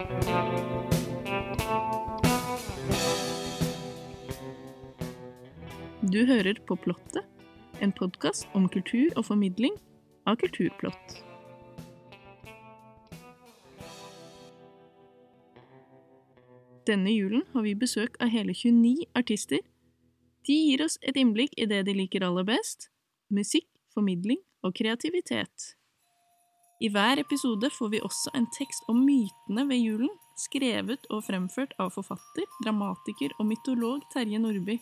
Du hører på Plottet, en podkast om kultur og formidling av kulturplott. Denne julen har vi besøk av hele 29 artister. De gir oss et innblikk i det de liker aller best – musikk, formidling og kreativitet. I hver episode får vi også en tekst om mytene ved julen, skrevet og fremført av forfatter, dramatiker og mytolog Terje Nordby.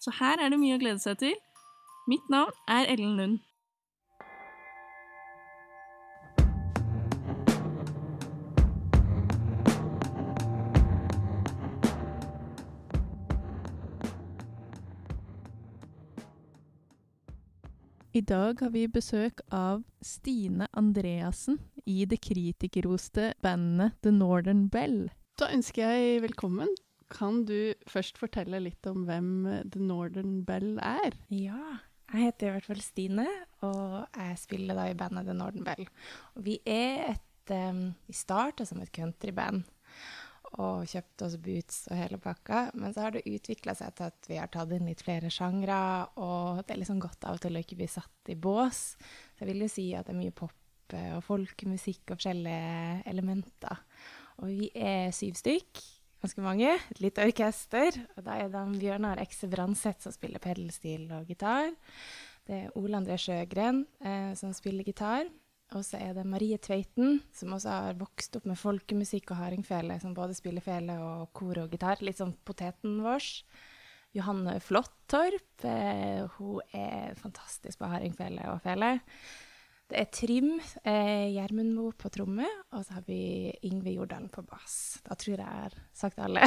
Så her er det mye å glede seg til. Mitt navn er Ellen Lund. I dag har vi besøk av Stine Andreassen i det kritikerroste bandet The Northern Bell. Da ønsker jeg velkommen. Kan du først fortelle litt om hvem The Northern Bell er? Ja, jeg heter i hvert fall Stine, og jeg spiller da i bandet The Northern Bell. Og vi er et um, Vi starta som et countryband og kjøpte oss boots og hele pakka. Men så har det utvikla seg til at vi har tatt inn litt flere sjangre, og det er liksom godt av og til å ikke bli satt i bås. Så jeg vil jo si at det er mye pop og folkemusikk og forskjellige elementer. Og vi er syv stykk, ganske mange. Et lite orkester. Og da er det Bjørnar Ekse Brandseth som spiller pedelstil og gitar. Det er Ole André Sjøgren eh, som spiller gitar. Og så er det Marie Tveiten, som også har vokst opp med folkemusikk og hardingfele, som både spiller fele og kor og gitar. Litt sånn poteten vår. Johanne Flåttorp. Eh, hun er fantastisk på hardingfele og fele. Det er Trym eh, Gjermundmo på tromme, og så har vi Yngve Jordalen på bass. Da tror jeg jeg har sagt alle.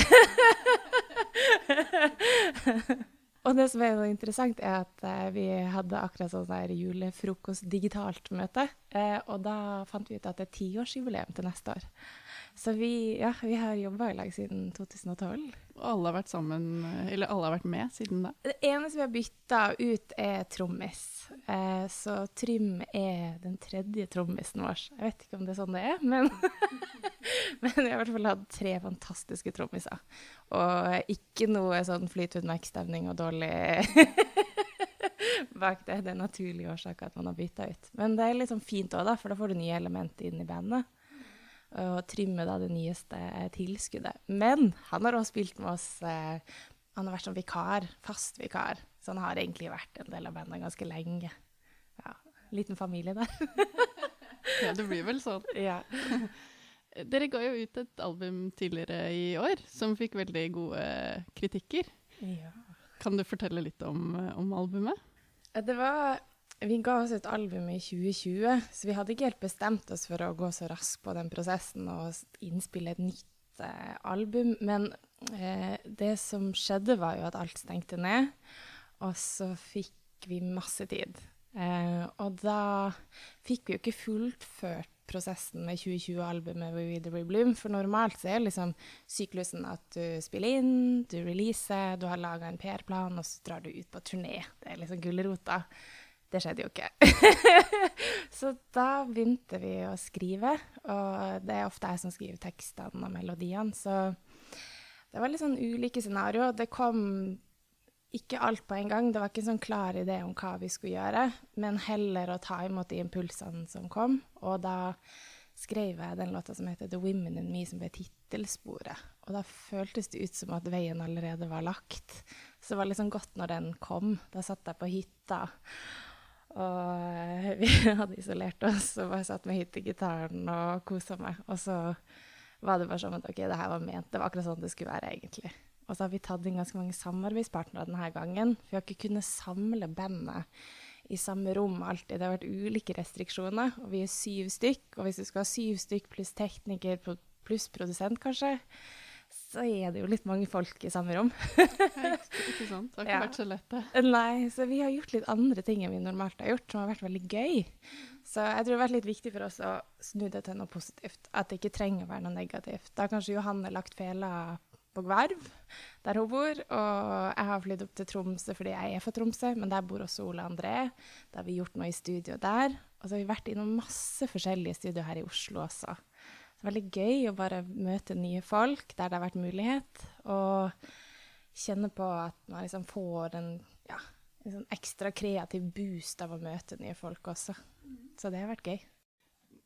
Og det som er interessant, er at eh, vi hadde akkurat sånn der julefrokost digitalt møte. Eh, og da fant vi ut at det er tiårsjubileum til neste år. Så vi, ja, vi har jobba i lag siden 2012. Og alle har vært sammen, eller alle har vært med siden da? Det eneste vi har bytta ut, er trommis. Eh, så Trym er den tredje trommisen vår. Jeg vet ikke om det er sånn det er, men, men vi har i hvert fall hatt tre fantastiske trommiser. Og ikke noe sånn flytutmerkstemning og dårlig bak det. Det er naturlige årsaker at man har bytta ut. Men det er litt sånn fint òg, for da får du nye elementer inn i bandet og trimme da det nyeste tilskuddet. Men han har også spilt med oss eh, Han har vært som vikar, fast vikar. Så han har egentlig vært en del av bandet ganske lenge. Ja, Liten familie der. ja, det blir vel sånn. Ja. Dere ga jo ut et album tidligere i år som fikk veldig gode kritikker. Ja. Kan du fortelle litt om, om albumet? Det var vi ga oss et album i 2020, så vi hadde ikke helt bestemt oss for å gå så raskt på den prosessen og innspille et nytt eh, album. Men eh, det som skjedde, var jo at alt stengte ned, og så fikk vi masse tid. Eh, og da fikk vi jo ikke fullført prosessen med 2020-albumet We The Rebloom, for normalt så er liksom syklusen at du spiller inn, du releaser, du har laga en PR-plan, og så drar du ut på turné. Det er liksom gulrota. Det skjedde jo ikke. så da begynte vi å skrive, og det er ofte jeg som skriver tekstene og melodiene. Så det var litt sånn ulike scenarioer. Det kom ikke alt på en gang. Det var ikke en sånn klar idé om hva vi skulle gjøre, men heller å ta imot de impulsene som kom. Og da skrev jeg den låta som heter 'The Women in Me', som ble tittelsporet. Og da føltes det ut som at veien allerede var lagt. Så det var sånn godt når den kom. Da satt jeg på hytta og vi hadde isolert oss og bare satt med hyttegitaren og kosa meg. Og så var det bare sånn at OK, det her var ment. Det var akkurat sånn det skulle være, egentlig. Og så har vi tatt inn ganske mange samarbeidspartnere denne gangen. For vi har ikke kunnet samle bandet i samme rom alltid. Det har vært ulike restriksjoner, og vi er syv stykk. Og hvis du skal ha syv stykk pluss tekniker pluss produsent, kanskje, så er det jo litt mange folk i samme rom. ikke sant. Det har ikke ja. vært så lett, det. Nei, så vi har gjort litt andre ting enn vi normalt har gjort, som har vært veldig gøy. Så jeg tror det har vært litt viktig for oss å snu det til noe positivt. At det ikke trenger å være noe negativt. Da har kanskje Johanne lagt fela på Gvarv, der hun bor. Og jeg har flydd opp til Tromsø fordi jeg er fra Tromsø, men der bor også Ole André. Da har vi gjort noe i studio der. Og så har vi vært innom masse forskjellige studio her i Oslo også. Veldig gøy å bare møte nye folk der det har vært mulighet. Og kjenne på at man liksom får en, ja, en sånn ekstra kreativ boost av å møte nye folk også. Så det har vært gøy.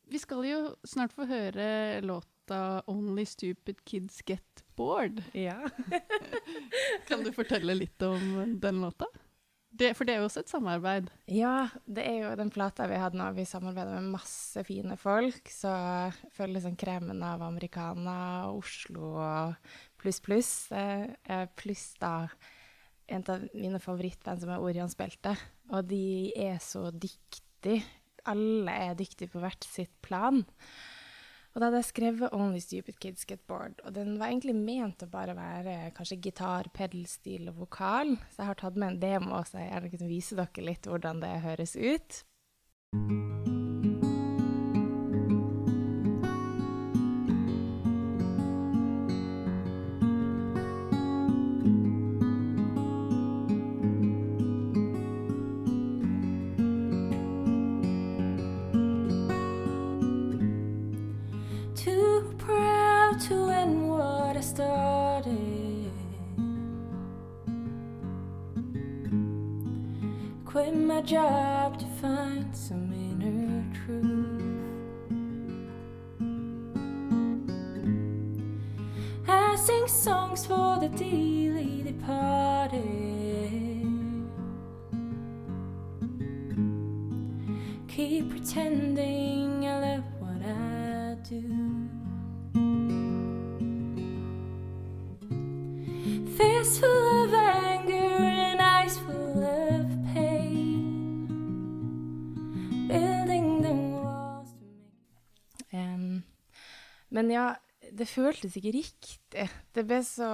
Vi skal jo snart få høre låta 'Only Stupid Kids Get Bored'. Ja. kan du fortelle litt om den låta? Det, for det er jo også et samarbeid? Ja, det er jo den plata vi hadde nå. Vi samarbeider med masse fine folk. Så jeg føler liksom kremen av Americana, Oslo og pluss, pluss. Eh, pluss da en av mine favorittband som er Orionsbelte. Og de er så dyktige. Alle er dyktige på hvert sitt plan. Og da hadde jeg skrevet 'Only Stupid Kids Get Bored'. Og den var egentlig ment å bare være kanskje gitar, pedalstil og vokal. Så jeg har tatt med en demo, så jeg gjerne kunne vise dere litt hvordan det høres ut. Job to find some inner truth. I sing songs for the dearly departed. Keep pretending men ja, det føltes ikke riktig. Det ble så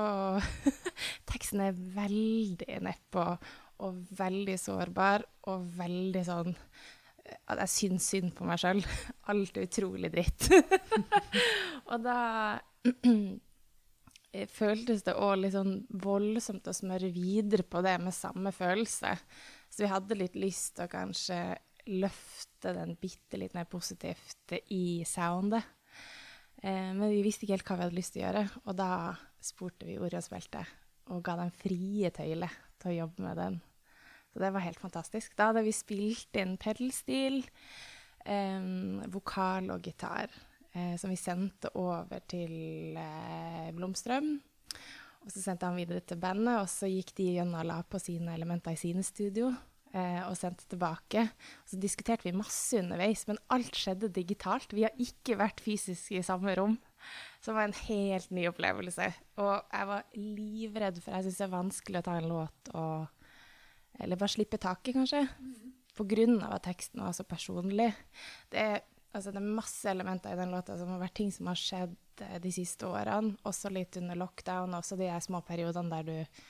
Teksten er veldig nedpå og veldig sårbar og veldig sånn at jeg syns synd på meg sjøl. Alt er utrolig dritt. og da føltes det òg litt sånn voldsomt å smøre videre på det med samme følelse. Så vi hadde litt lyst til å kanskje løfte den bitte litt mer positivt i soundet. Eh, men vi visste ikke helt hva vi hadde lyst til å gjøre, og da spurte vi Orionsbeltet og ga dem frie tøyler til å jobbe med den. Så det var helt fantastisk. Da hadde vi spilt inn pedelstil, eh, vokal og gitar, eh, som vi sendte over til eh, Blomstrøm. Og så sendte han videre til bandet, og så gikk de gjennom og la på sine elementer i sine studio og sendte tilbake. Så diskuterte vi masse underveis, men alt skjedde digitalt. Vi har ikke vært fysisk i samme rom. Så det var en helt ny opplevelse. Og jeg var livredd, for jeg syns det er vanskelig å ta en låt og Eller bare slippe taket, kanskje. Mm. På grunn av at teksten var så personlig. Det er, altså, det er masse elementer i den låta som har vært ting som har skjedd eh, de siste årene. Også litt under lockdown, også de små periodene der du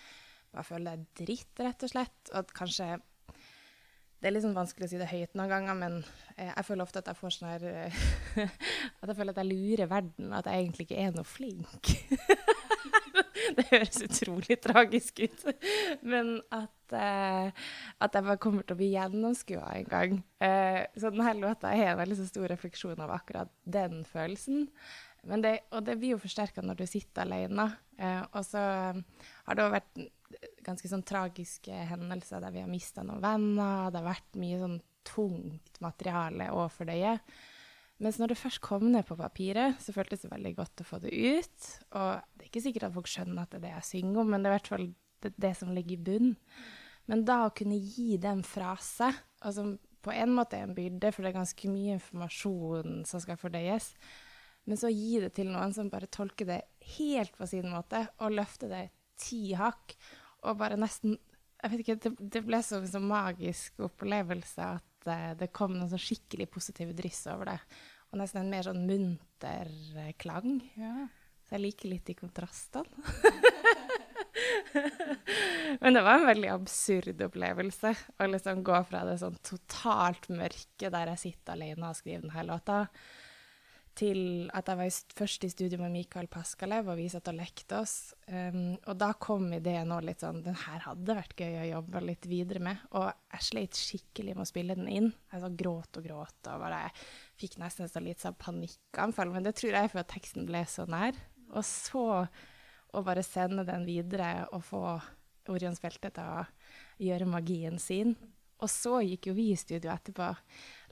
bare føler deg dritt, rett og slett. Og kanskje det er litt sånn vanskelig å si det høyt noen ganger, men eh, jeg føler ofte at jeg får sånn her eh, At jeg føler at jeg lurer verden, at jeg egentlig ikke er noe flink. det høres utrolig tragisk ut. Men at, eh, at jeg bare kommer til å bli gjennomskua en gang. Eh, så denne låta er en veldig så stor refleksjon av akkurat den følelsen. Det, og det blir jo forsterka når du sitter alene. Eh, og så har det òg vært ganske sånn tragiske hendelser der vi har mista noen venner. Det har vært mye sånn tungt materiale å fordøye. Mens når det først kom ned på papiret, så føltes det veldig godt å få det ut. Og det er ikke sikkert at folk skjønner at det er det jeg synger om, men det er i hvert fall det, det som ligger i bunnen. Men da å kunne gi dem fra seg, altså på en måte er en byrde, for det er ganske mye informasjon som skal fordøyes, men så gi det til noen som bare tolker det helt på sin måte, og løfter det ti hakk, og bare nesten Jeg vet ikke, det, det ble så en sånn magisk opplevelse at uh, det kom noen sånn skikkelig positive dryss over det. Og nesten en mer sånn munter uh, klang. Ja. Så jeg liker litt de kontrastene. Men det var en veldig absurd opplevelse å liksom gå fra det sånn totalt mørke der jeg sitter alene og skriver denne låta, til at jeg var først i studio med Mikael Paskalev, og vi satt og lekte oss. Um, og da kom ideen òg litt sånn Den her hadde vært gøy å jobbe litt videre med. Og jeg sleit skikkelig med å spille den inn. Jeg så gråt og gråt og bare fikk nesten så litt sånn panikkanfall. Men det tror jeg er for teksten ble så nær. Og så å bare sende den videre og få Orions belte til å gjøre magien sin. Og så gikk jo vi i studio etterpå.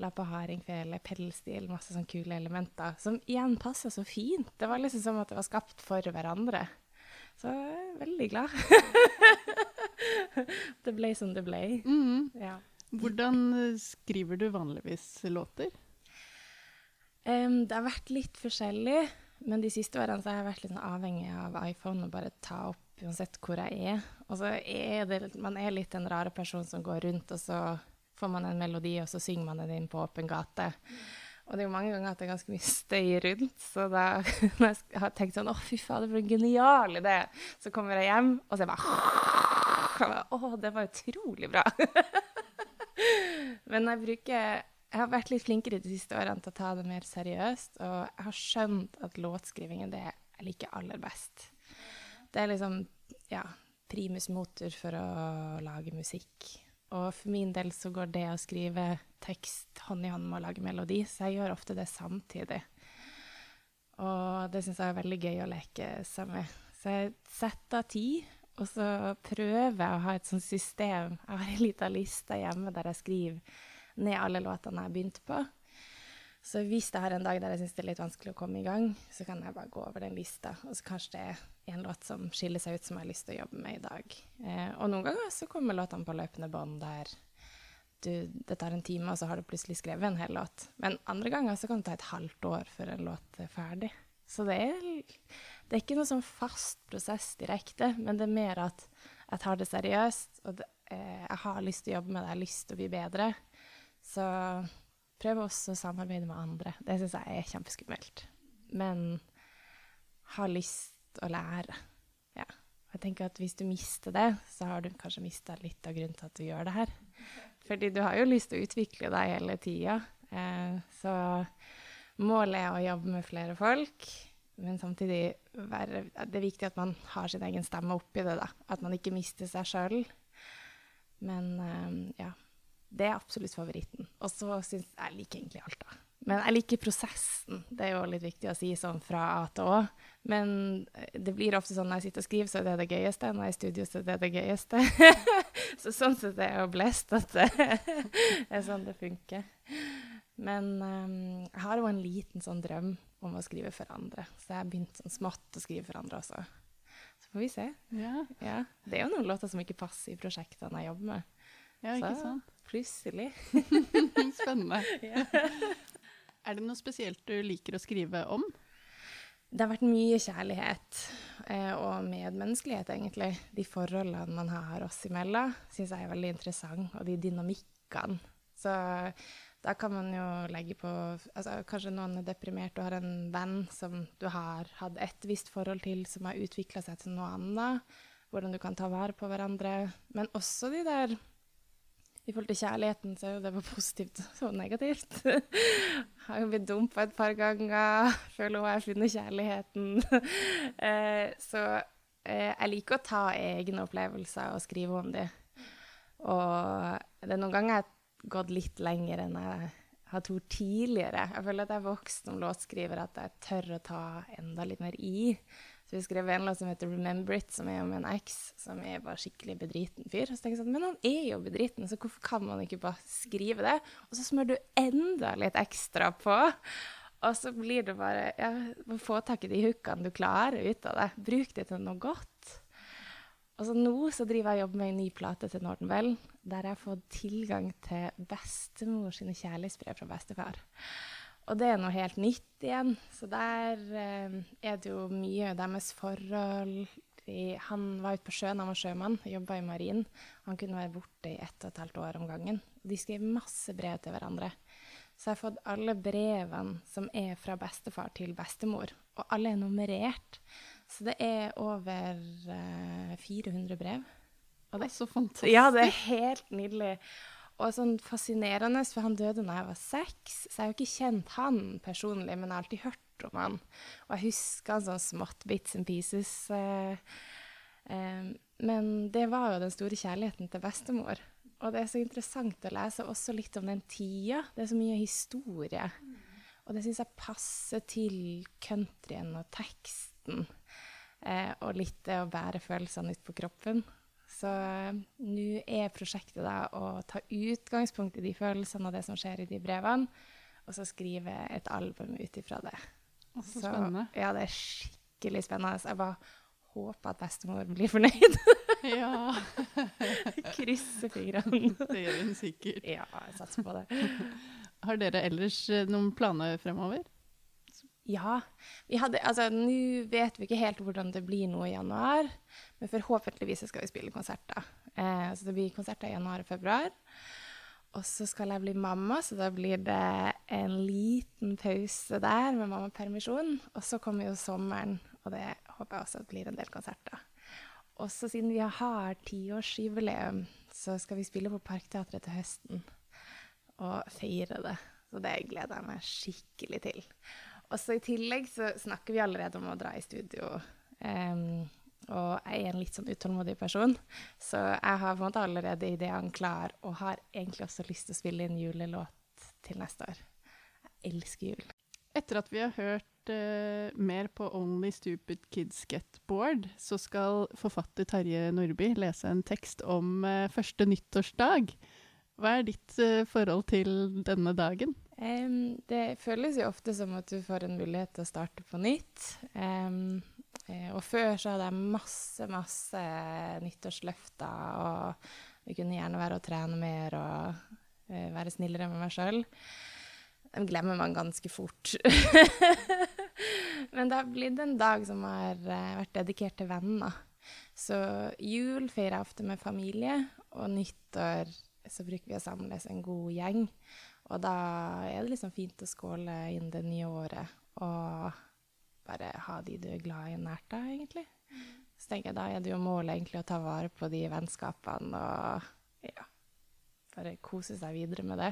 La på hardingfele, pedelstil, masse sånne kule elementer. Som igjen passa så fint. Det var liksom som at det var skapt for hverandre. Så jeg er veldig glad. det ble som det ble. Mm. Ja. Hvordan eh, skriver du vanligvis låter? Um, det har vært litt forskjellig, men de siste årene så har jeg vært litt sånn avhengig av iPhone og bare ta opp uansett hvor jeg er. Og så er det man er litt den rare personen som går rundt, og så får man en melodi, og så synger man den inn på åpen gate. Og det er jo mange ganger at det er ganske mye støy rundt, så da når jeg har tenkt sånn Å, fy fader, for en genial idé! Så kommer jeg hjem, og så er jeg bare Å, det var utrolig bra! Men jeg bruker Jeg har vært litt flinkere de siste årene til å ta det mer seriøst, og jeg har skjønt at låtskriving er det jeg liker aller best. Det er liksom ja, primus motor for å lage musikk. Og for min del så går det å skrive tekst hånd i hånd med å lage melodi, så jeg gjør ofte det samtidig. Og det syns jeg er veldig gøy å leke seg med. Så jeg setter av tid, og så prøver jeg å ha et sånt system. Jeg har ei lita liste hjemme der jeg skriver ned alle låtene jeg begynte på. Så hvis jeg har en dag der jeg syns det er litt vanskelig å komme i gang, så kan jeg bare gå over den lista, og så kanskje det er en låt som skiller seg ut som jeg har lyst til å jobbe med i dag. Eh, og noen ganger så kommer låtene på løpende bånd der du, det tar en time, og så har du plutselig skrevet en hel låt. Men andre ganger så kan det ta et halvt år før en låt er ferdig. Så det er, det er ikke noe sånn fast prosess direkte, men det er mer at jeg tar det seriøst, og det, eh, jeg har lyst til å jobbe med det, jeg har lyst til å bli bedre. Så prøv også å samarbeide med andre. Det syns jeg er kjempeskummelt. Men ha lyst å lære. Ja. Jeg tenker at hvis du mister det, så har du kanskje mista litt av grunnen til at du gjør det her. Fordi du har jo lyst til å utvikle deg hele tida. Eh, så målet er å jobbe med flere folk, men samtidig være Det er viktig at man har sin egen stemme oppi det, da. At man ikke mister seg sjøl. Men eh, ja. Det er absolutt favoritten. Og så syns jeg liker egentlig alt, da. Men jeg liker prosessen. Det er jo litt viktig å si sånn fra A til Å. Men eh, det blir ofte sånn når jeg sitter og skriver, så er det det gøyeste. Når jeg er i studio, så er det det gøyeste. så sånn sett er jeg jo blest at det er sånn det funker. Men um, jeg har jo en liten sånn drøm om å skrive for andre. Så jeg har begynt sånn smått å skrive for andre også. Så får vi se. Ja, Ja. Det er jo noen låter som ikke passer i prosjektene jeg jobber med. Ja ikke Så- sant? Plutselig. Spennende. Er det noe spesielt du liker å skrive om? Det har vært mye kjærlighet eh, og medmenneskelighet, egentlig. De forholdene man har oss imellom, syns jeg er veldig interessant, og de dynamikkene. Så da kan man jo legge på altså, Kanskje noen er deprimert og har en venn som du har hatt et visst forhold til, som har utvikla seg til noe annet. Hvordan du kan ta vare på hverandre. Men også de der i forhold til kjærligheten så er jo det bare positivt og negativt. Jeg har jo blitt dumpa et par ganger. Føler hun har funnet kjærligheten. eh, så eh, jeg liker å ta egne opplevelser og skrive om dem. Og det er noen ganger jeg har gått litt lenger enn jeg har tort tidligere. Jeg føler at jeg er vokst som låtskriver, at jeg tør å ta enda litt mer i. Så vi skrev en låt som heter 'Remember It', som er om en eks som er bare skikkelig bedriten fyr. Så jeg sånn, Men han er jo bedriten, så hvorfor kan man ikke bare skrive det? Og så smører du enda litt ekstra på. Og så blir det bare ja, Få tak i de hookene du klarer ut av det. Bruk det til noe godt. Og så nå så driver jeg og jobber med en ny plate til Norton Bell, der jeg har fått tilgang til bestemor sine kjærlighetsbrev fra bestefar. Og det er noe helt nytt igjen. Så der eh, er det jo mye deres forhold i, Han var ute på sjøen, han var sjømann, jobba i marin. Han kunne være borte i ett og et halvt år om gangen. De skrev masse brev til hverandre. Så jeg har fått alle brevene som er fra bestefar til bestemor, og alle er nummerert. Så det er over eh, 400 brev. Og det, er Så fantastisk. ja, det er helt nydelig. Og sånn fascinerende, for han døde da jeg var seks, så jeg har jo ikke kjent han personlig, men jeg har alltid hørt om han. Og jeg husker han sånn smått bits and pieces. Eh, eh, men det var jo den store kjærligheten til bestemor. Og det er så interessant å lese også litt om den tida. Det er så mye historie. Og det syns jeg passer til countryen og teksten. Eh, og litt det å bære følelsene ut på kroppen. Så uh, nå er prosjektet da å ta utgangspunkt i de følelsene og det som skjer i de brevene, og så skrive et album ut ifra det. Så, så spennende. Ja, det er skikkelig spennende. Jeg bare håper at bestemor blir fornøyd. ja. Krysser fingrene. det gjør hun sikkert. Ja, jeg satser på det. Har dere ellers eh, noen planer fremover? Ja. Altså, Nå vet vi ikke helt hvordan det blir nå i januar, men forhåpentligvis skal vi spille konserter. Eh, så det blir konserter i januar og februar. Og så skal jeg bli mamma, så da blir det en liten pause der med mammapermisjon. Og så kommer jo sommeren, og det håper jeg også blir en del konserter. Og så siden vi har tiårsjubileum, så skal vi spille på Parkteatret til høsten og feire det. Så det gleder jeg meg skikkelig til. Og så I tillegg så snakker vi allerede om å dra i studio. Um, og jeg er en litt sånn utålmodig person, så jeg har på en måte allerede ideene klar og har egentlig også lyst til å spille inn julelåt til neste år. Jeg elsker jul. Etter at vi har hørt uh, mer på Only Stupid Kids Get Bored, så skal forfatter Terje Nordby lese en tekst om uh, første nyttårsdag. Hva er ditt uh, forhold til denne dagen? Um, det føles jo ofte som at du får en mulighet til å starte på nytt. Um, og før så hadde jeg masse, masse nyttårsløfter, og jeg kunne gjerne være å trene mer og uh, være snillere med meg sjøl. Dem glemmer man ganske fort. Men det har blitt en dag som har uh, vært dedikert til venner. Så jul feirer jeg ofte med familie, og nyttår så bruker vi å samles en god gjeng. Og da er det liksom fint å skåle inn det nye året og bare ha de du er glad i, nært deg, egentlig. Så tenker jeg da er det jo målet egentlig å ta vare på de vennskapene og ja, bare kose seg videre med det.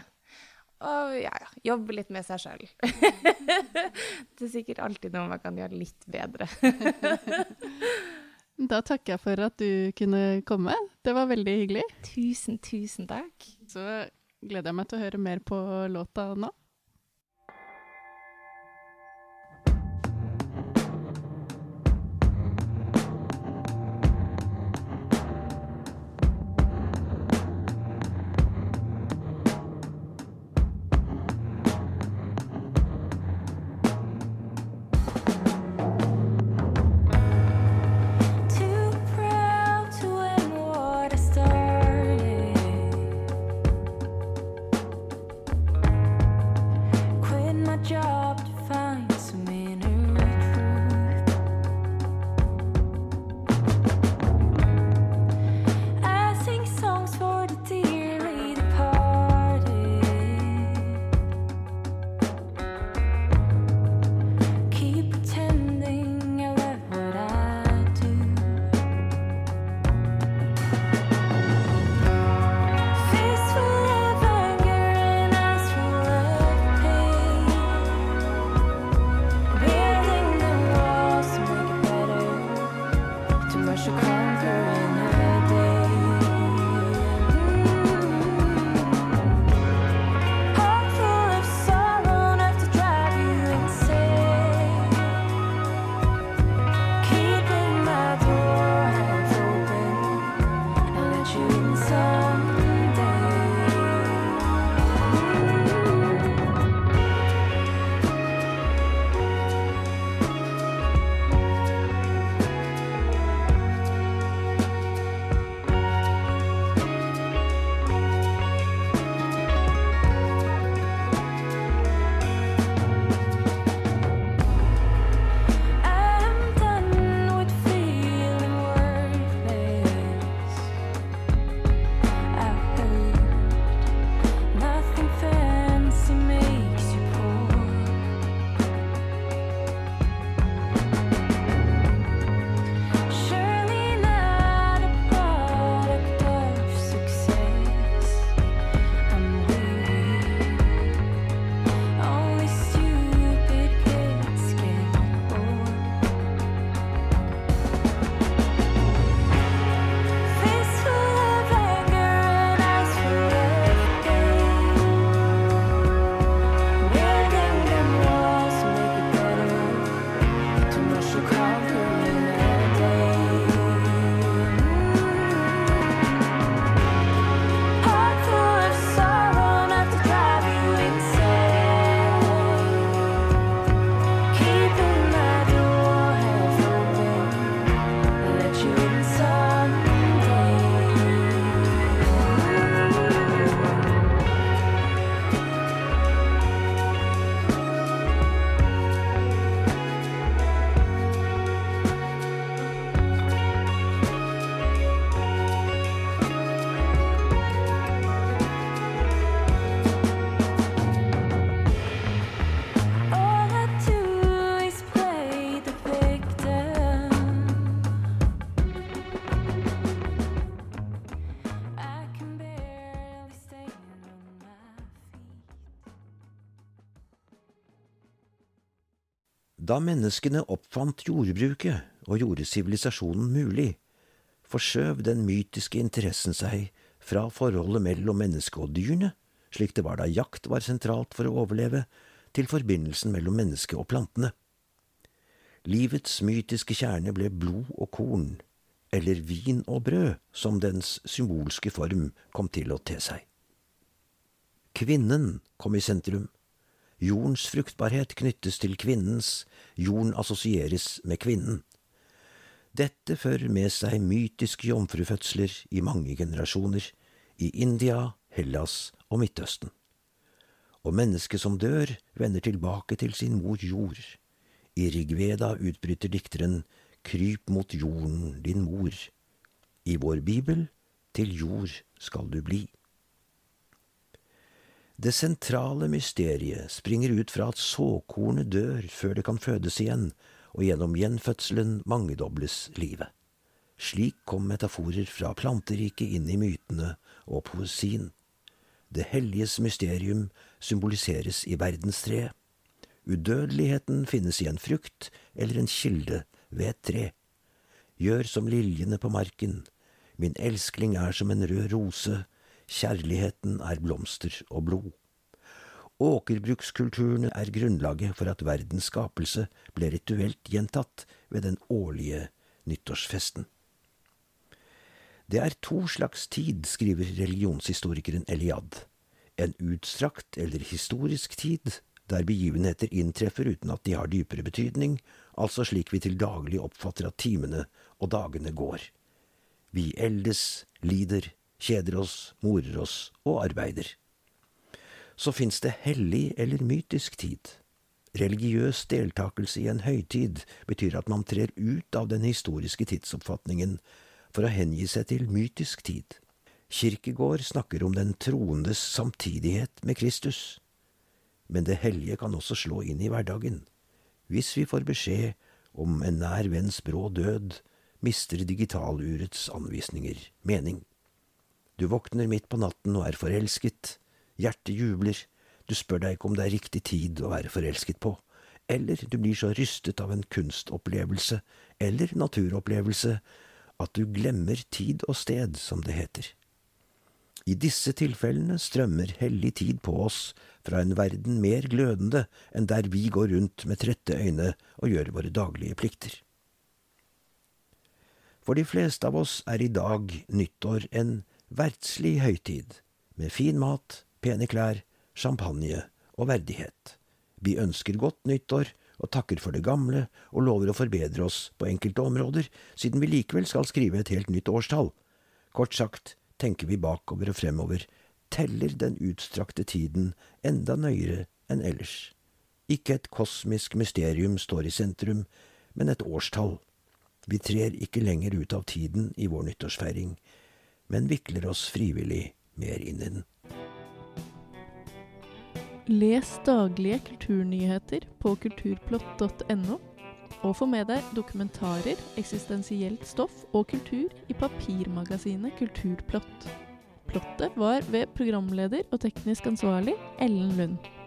Og ja, ja, jobbe litt med seg sjøl. det er sikkert alltid noe man kan gjøre litt bedre. da takker jeg for at du kunne komme. Det var veldig hyggelig. Tusen, tusen takk. Så gleder jeg meg til å høre mer på låta nå. Da menneskene oppfant jordbruket og gjorde sivilisasjonen mulig, forskjøv den mytiske interessen seg fra forholdet mellom mennesket og dyrene, slik det var da jakt var sentralt for å overleve, til forbindelsen mellom mennesket og plantene. Livets mytiske kjerne ble blod og korn, eller vin og brød, som dens symbolske form kom til å te seg. Kvinnen kom i sentrum. Jordens fruktbarhet knyttes til kvinnens, jorden assosieres med kvinnen. Dette fører med seg mytiske jomfrufødsler i mange generasjoner, i India, Hellas og Midtøsten. Og mennesket som dør, vender tilbake til sin mor jord. I Rigveda utbryter dikteren Kryp mot jorden, din mor. I vår bibel til jord skal du bli. Det sentrale mysteriet springer ut fra at såkornet dør før det kan fødes igjen, og gjennom gjenfødselen mangedobles livet. Slik kom metaforer fra planteriket inn i mytene og poesien. Det helliges mysterium symboliseres i verdenstreet. Udødeligheten finnes i en frukt eller en kilde ved et tre. Gjør som liljene på marken, min elskling er som en rød rose, Kjærligheten er blomster og blod. Åkerbrukskulturene er grunnlaget for at verdens skapelse ble rituelt gjentatt ved den årlige nyttårsfesten. Det er to slags tid, skriver religionshistorikeren Eliad. En utstrakt eller historisk tid, der begivenheter inntreffer uten at de har dypere betydning, altså slik vi til daglig oppfatter at timene og dagene går. Vi eldes, lider, kjeder oss, morer oss og arbeider. Så fins det hellig eller mytisk tid. Religiøs deltakelse i en høytid betyr at man trer ut av den historiske tidsoppfatningen for å hengi seg til mytisk tid. Kirkegård snakker om den troendes samtidighet med Kristus. Men det hellige kan også slå inn i hverdagen. Hvis vi får beskjed om en nær venns brå død, mister digitalurets anvisninger mening. Du våkner midt på natten og er forelsket. Hjertet jubler. Du spør deg ikke om det er riktig tid å være forelsket på. Eller du blir så rystet av en kunstopplevelse eller naturopplevelse at du glemmer tid og sted, som det heter. I disse tilfellene strømmer hellig tid på oss fra en verden mer glødende enn der vi går rundt med trette øyne og gjør våre daglige plikter. For de fleste av oss er i dag nyttår en verdslig høytid, med fin mat, pene klær, champagne og verdighet. Vi ønsker godt nyttår og takker for det gamle og lover å forbedre oss på enkelte områder, siden vi likevel skal skrive et helt nytt årstall. Kort sagt tenker vi bakover og fremover, teller den utstrakte tiden enda nøyere enn ellers. Ikke et kosmisk mysterium står i sentrum, men et årstall. Vi trer ikke lenger ut av tiden i vår nyttårsfeiring men vikler oss frivillig mer inn i den. Les daglige kulturnyheter på kulturplott.no, og få med deg dokumentarer, eksistensielt stoff og kultur i papirmagasinet Kulturplott. Plottet var ved programleder og teknisk ansvarlig Ellen Lund.